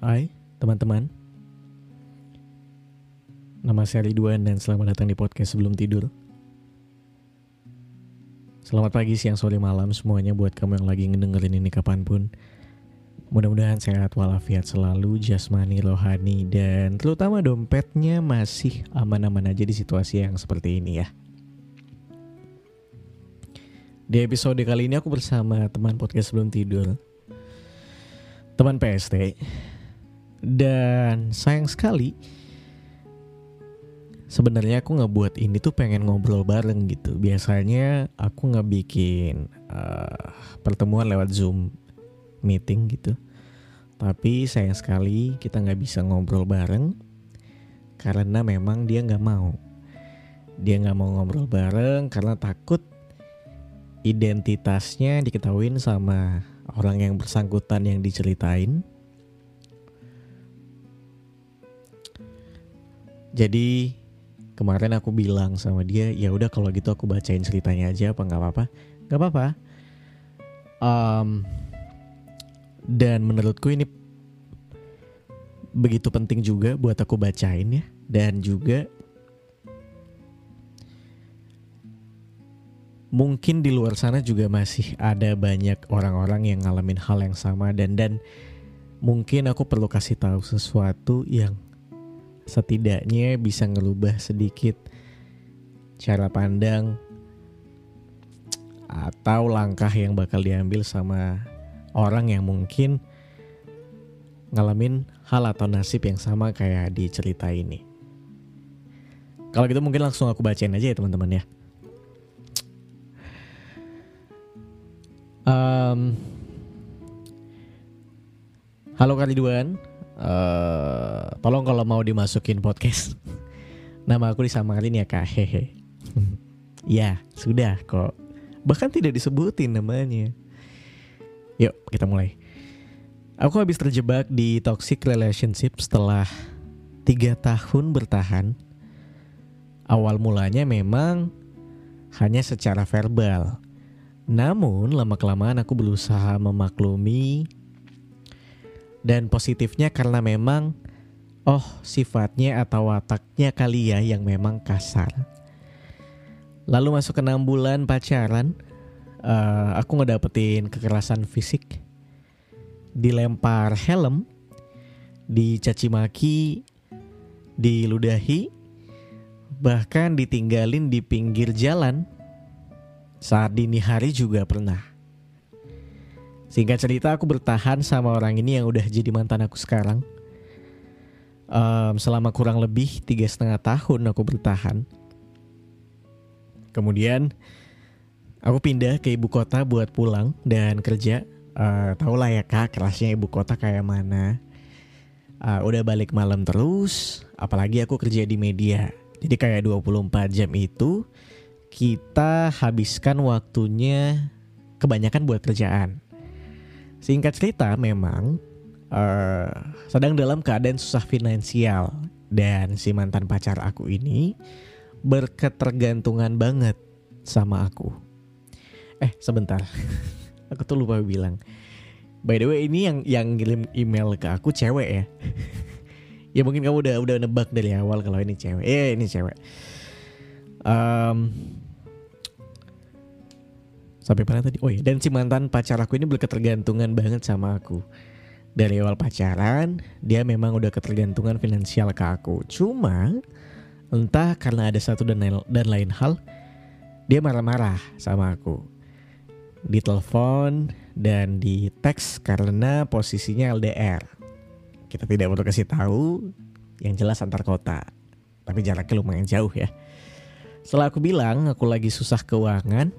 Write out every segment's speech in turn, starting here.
Hai teman-teman. Nama saya Ridwan dan selamat datang di podcast sebelum tidur. Selamat pagi, siang, sore, malam semuanya buat kamu yang lagi ngedengerin ini kapan pun. Mudah-mudahan sehat walafiat selalu, jasmani, rohani, dan terutama dompetnya masih aman-aman aja di situasi yang seperti ini ya. Di episode kali ini aku bersama teman podcast sebelum tidur. Teman PST dan sayang sekali sebenarnya aku nggak buat ini tuh pengen ngobrol bareng gitu. Biasanya aku nggak bikin uh, pertemuan lewat Zoom meeting gitu. Tapi sayang sekali kita nggak bisa ngobrol bareng karena memang dia nggak mau. Dia nggak mau ngobrol bareng karena takut identitasnya diketahuin sama orang yang bersangkutan yang diceritain Jadi kemarin aku bilang sama dia, ya udah kalau gitu aku bacain ceritanya aja apa nggak apa-apa? Nggak apa-apa. Um, dan menurutku ini begitu penting juga buat aku bacain ya. Dan juga mungkin di luar sana juga masih ada banyak orang-orang yang ngalamin hal yang sama dan dan mungkin aku perlu kasih tahu sesuatu yang setidaknya bisa ngerubah sedikit cara pandang atau langkah yang bakal diambil sama orang yang mungkin ngalamin hal atau nasib yang sama kayak di cerita ini. Kalau gitu mungkin langsung aku bacain aja ya teman-teman ya. Um, halo Kaliduan, uh, tolong kalau mau dimasukin podcast. Nama aku disamarin ya kak. Hehe. Ya sudah kok. Bahkan tidak disebutin namanya. Yuk kita mulai. Aku habis terjebak di toxic relationship setelah tiga tahun bertahan. Awal mulanya memang hanya secara verbal. Namun lama kelamaan aku berusaha memaklumi dan positifnya karena memang oh sifatnya atau wataknya kali ya yang memang kasar. Lalu masuk ke enam bulan pacaran, uh, aku ngedapetin kekerasan fisik, dilempar helm, dicaci maki, diludahi, bahkan ditinggalin di pinggir jalan. Saat dini hari juga pernah. Singkat cerita aku bertahan sama orang ini yang udah jadi mantan aku sekarang. Um, selama kurang lebih tiga setengah tahun aku bertahan. Kemudian aku pindah ke ibu kota buat pulang dan kerja. Uh, tau lah ya kak kerasnya ibu kota kayak mana. Uh, udah balik malam terus, apalagi aku kerja di media. Jadi kayak 24 jam itu kita habiskan waktunya kebanyakan buat kerjaan Singkat cerita memang uh, sedang dalam keadaan susah finansial dan si mantan pacar aku ini berketergantungan banget sama aku. Eh sebentar, aku tuh lupa bilang. By the way ini yang yang ngirim email ke aku cewek ya. ya mungkin kamu udah udah nebak dari awal kalau ini cewek. Eh ini cewek. Um, sampai mana tadi? Oh iya, dan si mantan pacar aku ini berketergantungan banget sama aku. Dari awal pacaran, dia memang udah ketergantungan finansial ke aku. Cuma entah karena ada satu dan lain, dan lain hal, dia marah-marah sama aku. Di telepon dan di teks karena posisinya LDR. Kita tidak perlu kasih tahu, yang jelas antar kota. Tapi jaraknya lumayan jauh ya. Setelah aku bilang aku lagi susah keuangan,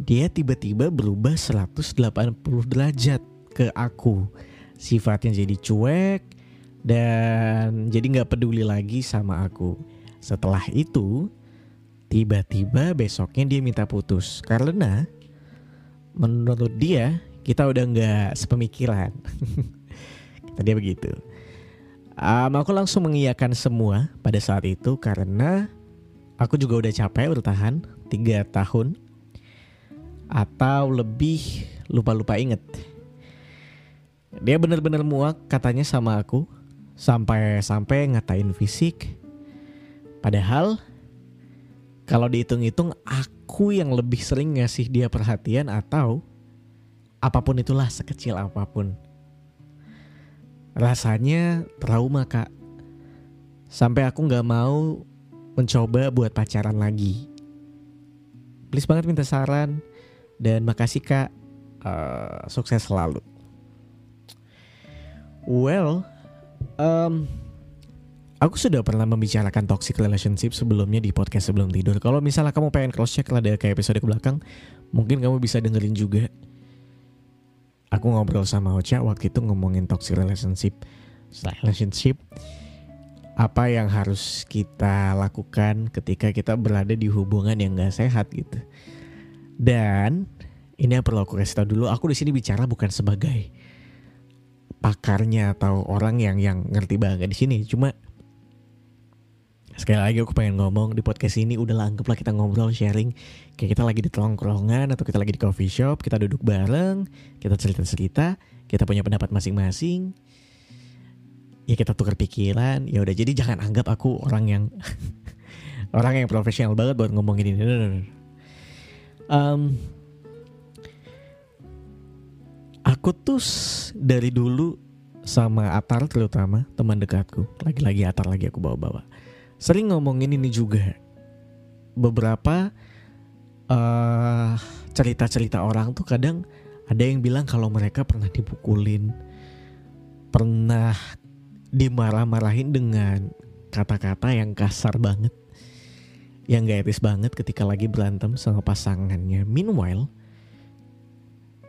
dia tiba-tiba berubah 180 derajat ke aku. Sifatnya jadi cuek dan jadi nggak peduli lagi sama aku. Setelah itu, tiba-tiba besoknya dia minta putus karena menurut dia kita udah nggak sepemikiran. Kata dia begitu. Um, aku langsung mengiyakan semua pada saat itu karena aku juga udah capek bertahan tiga tahun atau lebih lupa-lupa inget. Dia bener-bener muak katanya sama aku sampai-sampai ngatain fisik. Padahal kalau dihitung-hitung aku yang lebih sering ngasih dia perhatian atau apa pun itulah sekecil apa pun. Rasanya trauma kak. Sampai aku nggak mau mencoba buat pacaran lagi. Please banget minta saran dan makasih kak. Uh, sukses selalu. Well, um, aku sudah pernah membicarakan toxic relationship sebelumnya di podcast sebelum tidur. Kalau misalnya kamu pengen cross check lah kayak episode ke belakang, mungkin kamu bisa dengerin juga. Aku ngobrol sama Ocha waktu itu ngomongin toxic relationship, relationship apa yang harus kita lakukan ketika kita berada di hubungan yang gak sehat gitu. Dan ini yang perlu aku kasih tahu dulu, aku di sini bicara bukan sebagai pakarnya atau orang yang yang ngerti banget di sini. Cuma sekali lagi aku pengen ngomong di podcast ini udah anggaplah kita ngobrol sharing. Kayak kita lagi di tongkrongan atau kita lagi di coffee shop, kita duduk bareng, kita cerita-cerita, kita punya pendapat masing-masing. Ya kita tukar pikiran ya udah. Jadi jangan anggap aku orang yang orang yang profesional banget buat ngomongin ini um, aku tuh dari dulu sama Atar terutama teman dekatku. Lagi-lagi Atar lagi aku bawa-bawa. Sering ngomongin ini juga. Beberapa uh, cerita-cerita orang tuh kadang ada yang bilang kalau mereka pernah dipukulin. Pernah dimarah-marahin dengan kata-kata yang kasar banget yang gak etis banget ketika lagi berantem sama pasangannya. Meanwhile,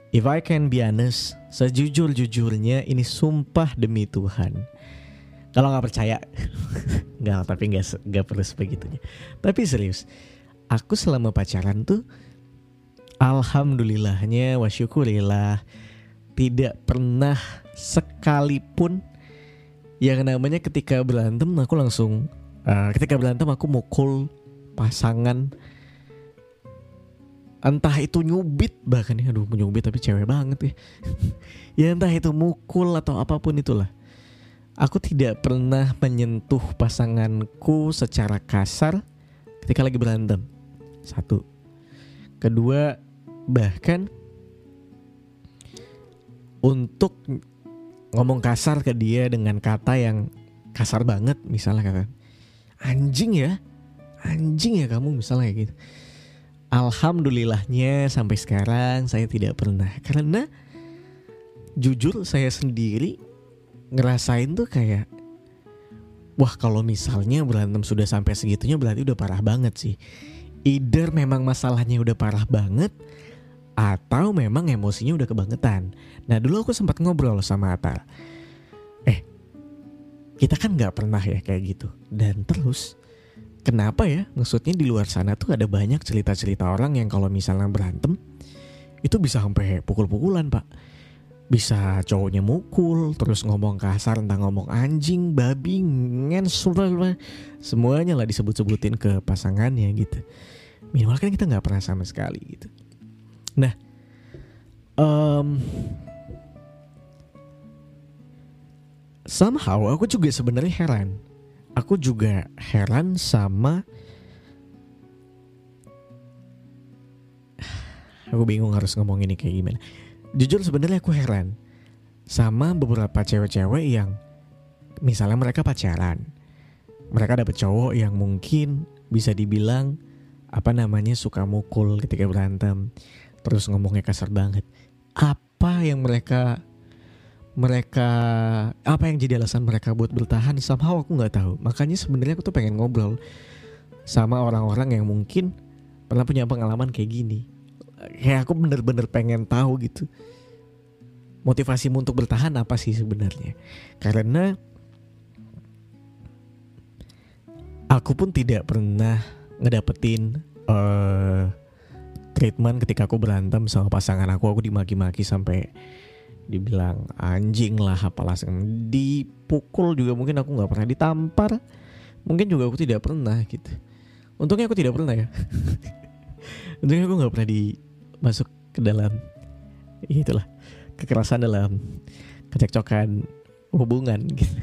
if I can be honest, sejujur-jujurnya ini sumpah demi Tuhan. Kalau nggak percaya, nggak tapi nggak nggak perlu sebegitunya. Tapi serius, aku selama pacaran tuh, alhamdulillahnya, wasyukurillah, tidak pernah sekalipun yang namanya ketika berantem aku langsung uh, ketika berantem aku mukul pasangan. Entah itu nyubit bahkan ya aduh nyubit tapi cewek banget ya. Ya entah itu mukul atau apa pun itulah. Aku tidak pernah menyentuh pasanganku secara kasar ketika lagi berantem. Satu. Kedua bahkan untuk ngomong kasar ke dia dengan kata yang kasar banget misalnya kata anjing ya anjing ya kamu misalnya gitu alhamdulillahnya sampai sekarang saya tidak pernah karena jujur saya sendiri ngerasain tuh kayak wah kalau misalnya berantem sudah sampai segitunya berarti udah parah banget sih either memang masalahnya udah parah banget atau memang emosinya udah kebangetan. Nah dulu aku sempat ngobrol sama Atar. Eh, kita kan nggak pernah ya kayak gitu. Dan terus, kenapa ya? Maksudnya di luar sana tuh ada banyak cerita-cerita orang yang kalau misalnya berantem, itu bisa sampai pukul-pukulan pak. Bisa cowoknya mukul, terus ngomong kasar entah ngomong anjing, babi, ngen, semuanya lah disebut-sebutin ke pasangannya gitu. Minimal kan kita nggak pernah sama sekali gitu. Nah, um, somehow aku juga sebenarnya heran. Aku juga heran sama Aku bingung harus ngomong ini kayak gimana. Jujur sebenarnya aku heran sama beberapa cewek-cewek yang misalnya mereka pacaran. Mereka dapet cowok yang mungkin bisa dibilang apa namanya suka mukul ketika berantem terus ngomongnya kasar banget apa yang mereka mereka apa yang jadi alasan mereka buat bertahan somehow aku nggak tahu. Makanya sebenarnya aku tuh pengen ngobrol sama orang-orang yang mungkin pernah punya pengalaman kayak gini. Kayak aku bener-bener pengen tahu gitu. Motivasimu untuk bertahan apa sih sebenarnya? Karena aku pun tidak pernah ngedapetin uh, treatment ketika aku berantem sama pasangan aku. Aku dimaki-maki sampai dibilang anjing lah apalah dipukul juga mungkin aku nggak pernah ditampar mungkin juga aku tidak pernah gitu untungnya aku tidak pernah ya untungnya aku nggak pernah dimasuk ke dalam itulah kekerasan dalam kecekcokan hubungan gitu.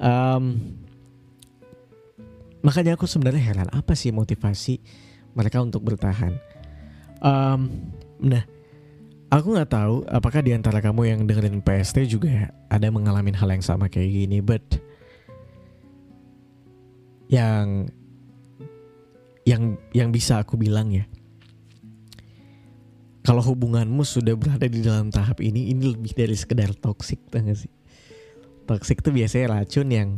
Um, makanya aku sebenarnya heran apa sih motivasi mereka untuk bertahan. Um, nah, aku nggak tahu apakah di antara kamu yang dengerin PST juga ada mengalami hal yang sama kayak gini, but yang yang yang bisa aku bilang ya kalau hubunganmu sudah berada di dalam tahap ini ini lebih dari sekedar toksik gak sih? Toksik tuh biasanya racun yang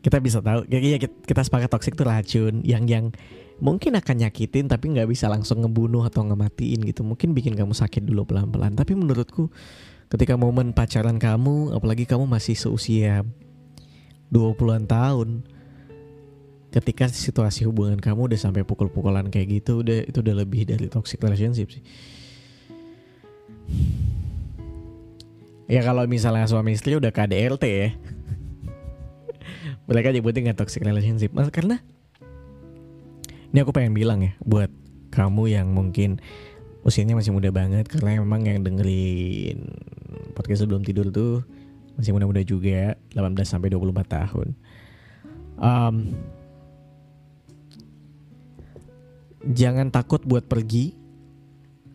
kita bisa tahu ya kita, kita sepakat toksik tuh racun yang yang mungkin akan nyakitin tapi nggak bisa langsung ngebunuh atau ngematiin gitu. Mungkin bikin kamu sakit dulu pelan-pelan. Tapi menurutku ketika momen pacaran kamu apalagi kamu masih seusia 20-an tahun ketika situasi hubungan kamu udah sampai pukul-pukulan kayak gitu udah itu udah lebih dari toxic relationship sih. Ya kalau misalnya suami istri udah KDRT ya mereka nyebutin nggak toxic relationship. Karena ini aku pengen bilang ya buat kamu yang mungkin usianya masih muda banget karena memang yang dengerin podcast sebelum tidur tuh masih muda-muda juga 18 sampai 24 tahun. Um, jangan takut buat pergi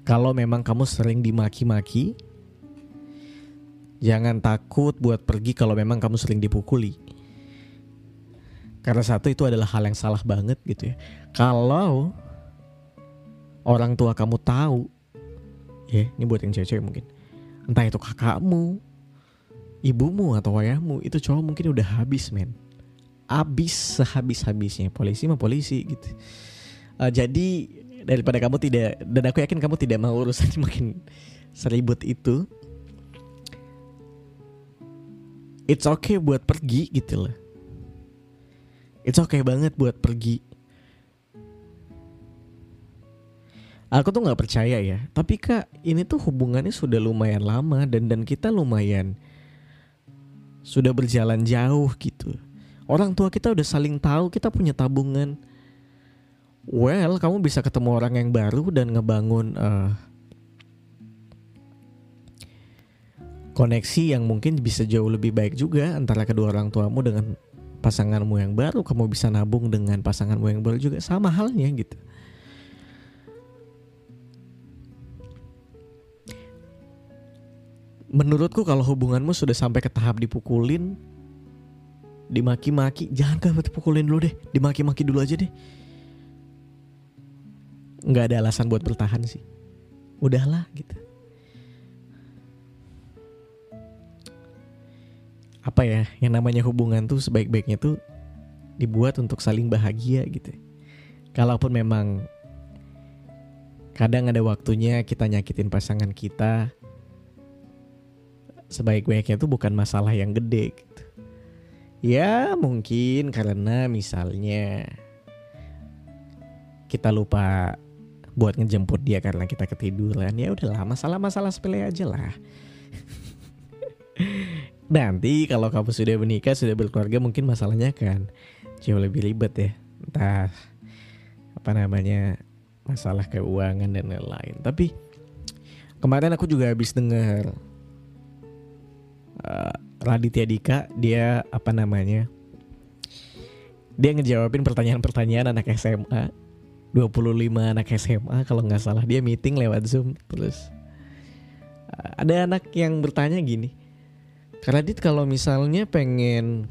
kalau memang kamu sering dimaki-maki. Jangan takut buat pergi kalau memang kamu sering dipukuli. Karena satu itu adalah hal yang salah banget gitu ya. Kalau orang tua kamu tahu, ya ini buat yang cewek-cewek mungkin. Entah itu kakakmu, ibumu atau ayahmu, itu cowok mungkin udah habis men. Habis sehabis-habisnya. Polisi mah polisi gitu Uh, jadi daripada kamu tidak dan aku yakin kamu tidak mau urusan makin seribut itu. It's okay buat pergi gitu loh. It's okay banget buat pergi. Aku tuh nggak percaya ya, tapi kak ini tuh hubungannya sudah lumayan lama dan dan kita lumayan sudah berjalan jauh gitu. Orang tua kita udah saling tahu kita punya tabungan, well kamu bisa ketemu orang yang baru dan ngebangun uh, koneksi yang mungkin bisa jauh lebih baik juga antara kedua orang tuamu dengan pasanganmu yang baru kamu bisa nabung dengan pasanganmu yang baru juga. Sama halnya gitu. Menurutku kalau hubunganmu sudah sampai ke tahap dipukulin dimaki-maki jangan kah dipukulin dulu deh. Dimaki-maki dulu aja deh. Nggak ada alasan buat bertahan sih. Udahlah gitu apa ya yang namanya hubungan tuh sebaik-baiknya tuh dibuat untuk saling bahagia gitu. Kalaupun memang kadang ada waktunya kita nyakitin pasangan kita sebaik-baiknya tuh bukan masalah yang gede gitu. Ya mungkin karena misalnya kita lupa buat ngejemput dia karena kita ketiduran ya udahlah masalah-masalah sepele aja lah nanti kalau kamu sudah menikah sudah berkeluarga mungkin masalahnya kan jauh lebih ribet ya. Entah apa namanya masalah keuangan dan lain-lain. Tapi kemarin aku juga habis dengar uh, Raditya Dika dia apa namanya dia ngejawabin pertanyaan-pertanyaan anak SMA 25 anak SMA kalau nggak salah. Dia meeting lewat Zoom terus ada anak yang bertanya gini Radit kalau misalnya pengen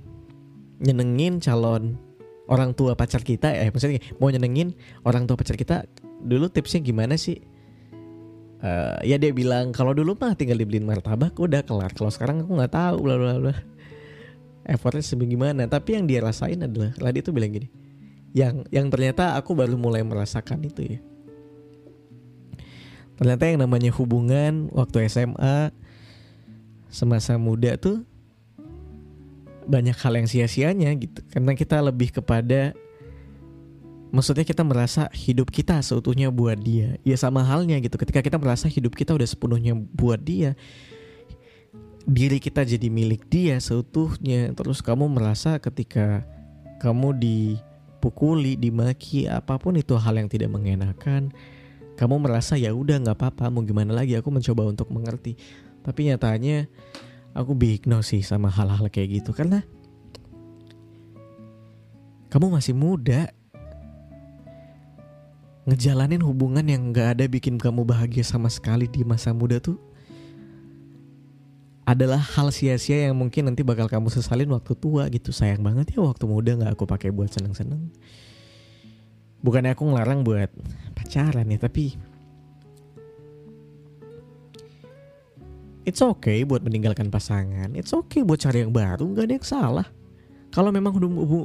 nyenengin calon orang tua pacar kita eh maksudnya mau nyenengin orang tua pacar kita dulu tipsnya gimana sih? Uh, ya dia bilang kalau dulu mah tinggal dibeliin martabak udah kelar. Kalau sekarang aku nggak tahu bla bla bla. Effortnya sebagaimana tapi yang dia rasain adalah Radit tuh bilang gini yang yang ternyata aku baru mulai merasakan itu ya. Ternyata yang namanya hubungan waktu SMA semasa muda tuh banyak hal yang sia-sianya gitu karena kita lebih kepada maksudnya kita merasa hidup kita seutuhnya buat dia ya sama halnya gitu ketika kita merasa hidup kita udah sepenuhnya buat dia diri kita jadi milik dia seutuhnya terus kamu merasa ketika kamu di dipukuli, dimaki, apa pun itu hal yang tidak mengenakan, kamu merasa ya udah nggak apa-apa, mau gimana lagi? Aku mencoba untuk mengerti. Tapi nyatanya aku big no sih sama hal-hal kayak gitu. Karena kamu masih muda ngejalanin hubungan yang gak ada bikin kamu bahagia sama sekali di masa muda tuh adalah hal sia-sia yang mungkin nanti bakal kamu sesalin waktu tua gitu. Sayang banget ya waktu muda nggak aku pakai buat seneng-seneng. Bukannya aku ngelarang buat pacaran ya tapi it's okay buat meninggalkan pasangan. It's okay buat cari yang baru. Nggak ada yang salah. Kalau memang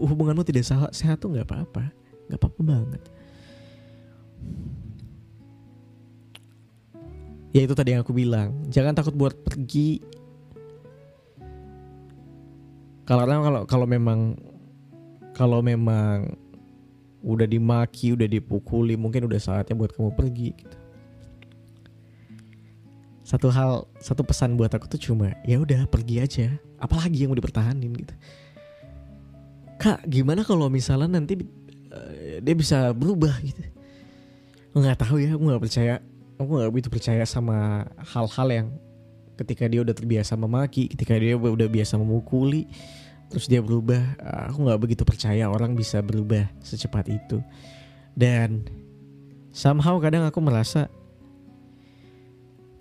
hubunganmu tidak sehat tuh nggak apa-apa. Nggak apa-apa banget. Ya itu tadi yang aku bilang. Jangan takut buat pergi. Kalau kalau kalau memang kalau memang udah dimaki, udah dipukuli, mungkin udah saatnya buat kamu pergi gitu. Satu hal, satu pesan buat aku tuh cuma ya udah pergi aja. Apalagi yang mau dipertahanin gitu. Kak, gimana kalau misalnya nanti uh, dia bisa berubah gitu? Nggak tahu ya, aku nggak percaya. Aku nggak begitu percaya sama hal-hal yang ketika dia udah terbiasa memaki ketika dia udah biasa memukuli terus dia berubah aku nggak begitu percaya orang bisa berubah secepat itu dan somehow kadang aku merasa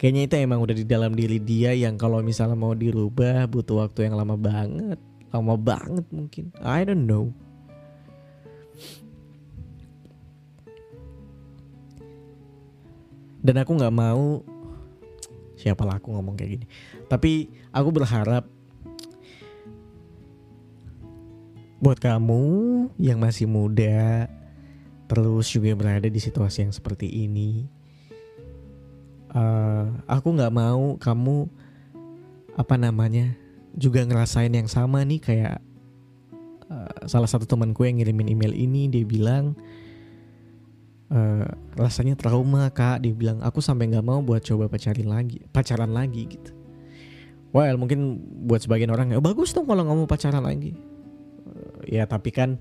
kayaknya itu emang udah di dalam diri dia yang kalau misalnya mau dirubah butuh waktu yang lama banget. Lama banget mungkin. I don't know. Dan aku nggak mau siapa lah aku ngomong kayak gini. Tapi aku berharap buat kamu yang masih muda terus juga berada di situasi yang seperti ini uh, aku nggak mau kamu apa namanya juga ngerasain yang sama nih kayak uh, salah satu temanku yang ngirimin email ini dia bilang uh, rasanya trauma kak. Dia bilang aku sampai nggak mau buat coba pacarin lagi pacaran lagi gitu. Well mungkin buat sebagian orang ya bagus dong kalau nggak mau pacaran lagi. Uh, ya tapi kan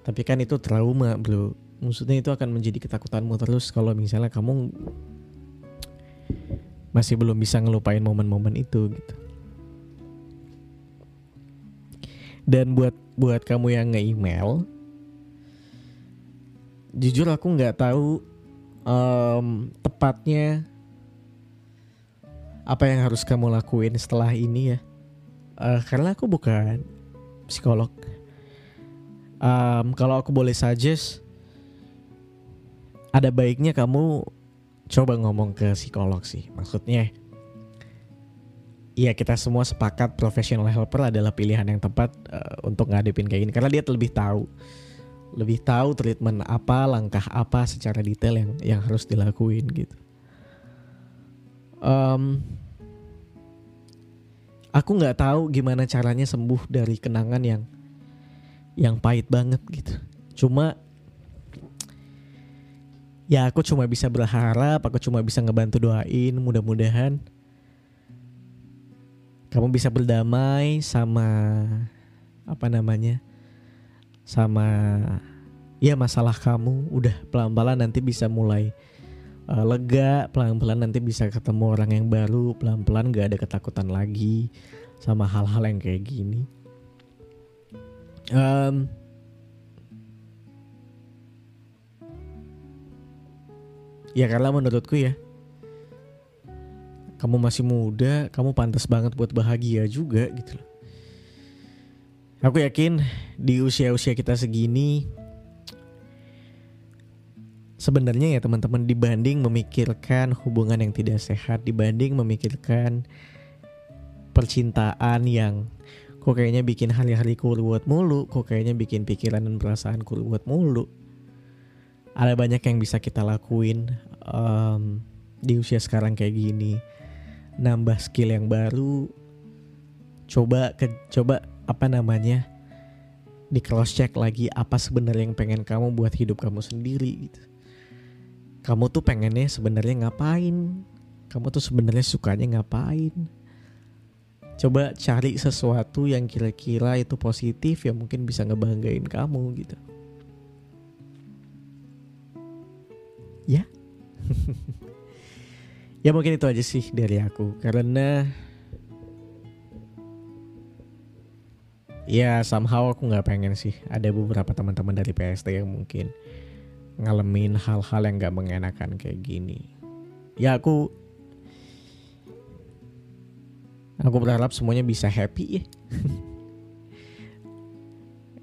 tapi kan itu trauma bro maksudnya itu akan menjadi ketakutanmu terus kalau misalnya kamu masih belum bisa ngelupain momen-momen itu gitu. Dan buat buat kamu yang nge-email jujur aku nggak tahu um, tepatnya apa yang harus kamu lakuin setelah ini ya. Uh, karena aku bukan psikolog. Um, kalau aku boleh suggest ada baiknya kamu coba ngomong ke psikolog sih maksudnya Iya kita semua sepakat professional helper adalah pilihan yang tepat uh, untuk ngadepin kayak gini karena dia lebih tahu lebih tahu treatment apa, langkah apa secara detail yang yang harus dilakuin gitu. Um, aku nggak tahu gimana caranya sembuh dari kenangan yang yang pahit banget gitu. Cuma ya aku cuma bisa berharap, aku cuma bisa ngebantu doain, mudah-mudahan. Kamu bisa berdamai sama apa namanya sama ya masalah kamu. Udah pelan-pelan nanti bisa mulai uh, lega pelan-pelan nanti bisa ketemu orang yang baru pelan-pelan gak ada ketakutan lagi sama hal-hal yang kayak gini. Um, ya karena menurutku ya kamu masih muda kamu pantas banget buat bahagia juga gitu loh Aku yakin di usia-usia kita segini sebenarnya ya teman-teman dibanding memikirkan hubungan yang tidak sehat, dibanding memikirkan percintaan yang kok kayaknya bikin hari-hari ruwet mulu, kok kayaknya bikin pikiran dan perasaan ruwet mulu. Ada banyak yang bisa kita lakuin um, di usia sekarang kayak gini. Nambah skill yang baru, coba ke coba apa namanya di cross check lagi apa sebenarnya yang pengen kamu buat hidup kamu sendiri gitu. Kamu tuh pengennya sebenarnya ngapain? Kamu tuh sebenarnya sukanya ngapain? Coba cari sesuatu yang kira-kira itu positif yang mungkin bisa ngebanggain kamu gitu. Ya. ya mungkin itu aja sih dari aku. Karena ya somehow aku nggak pengen sih. Ada beberapa teman-teman dari PST yang mungkin ngalamin hal-hal yang nggak mengenakan kayak gini. Ya aku aku berharap semuanya bisa happy ya.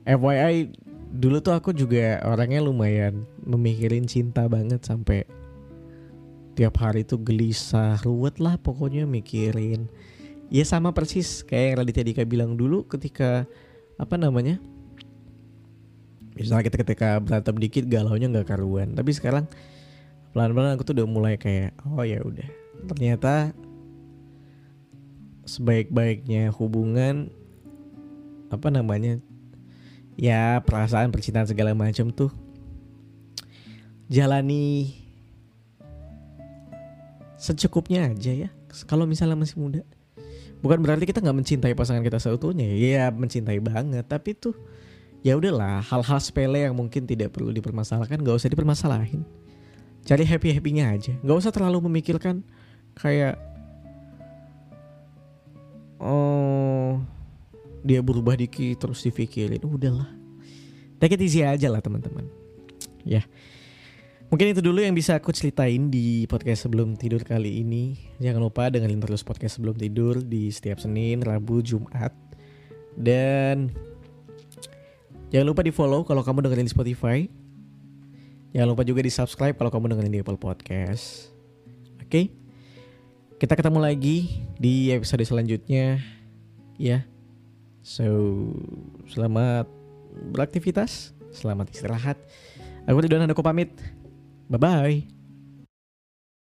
FYI dulu tuh aku juga orangnya lumayan memikirin cinta banget sampai tiap hari tuh gelisah ruwet lah pokoknya mikirin. Ya sama persis kayak yang Raditya Dika bilang dulu ketika apa namanya misalnya kita ketika berantem dikit galaunya nggak karuan. Tapi sekarang pelan-pelan aku tuh udah mulai kayak oh ya udah ternyata sebaik-baiknya hubungan apa namanya ya perasaan percintaan segala macam tuh. Jalani secukupnya aja ya. Kalau misalnya masih muda. Bukan berarti kita nggak mencintai pasangan kita seutuhnya. Ya mencintai banget. Tapi tuh ya udahlah hal-hal sepele yang mungkin tidak perlu dipermasalahkan gak usah dipermasalahin. Cari happy happynya aja. Nggak usah terlalu memikirkan kayak dia berubah dikit terus dipikirin udahlah take it easy aja lah teman-teman ya Mungkin itu dulu yang bisa aku ceritain di podcast sebelum tidur kali ini. Jangan lupa dengerin terus podcast sebelum tidur di setiap Senin, Rabu, Jumat. Dan jangan lupa di follow kalau kamu dengerin di Spotify. Jangan lupa juga di subscribe kalau kamu dengerin di Apple Podcast. Oke. Okay? Kita ketemu lagi di episode selanjutnya. Ya. So, selamat beraktivitas, selamat istirahat. Aku Ridwan Handoko pamit. Bye bye.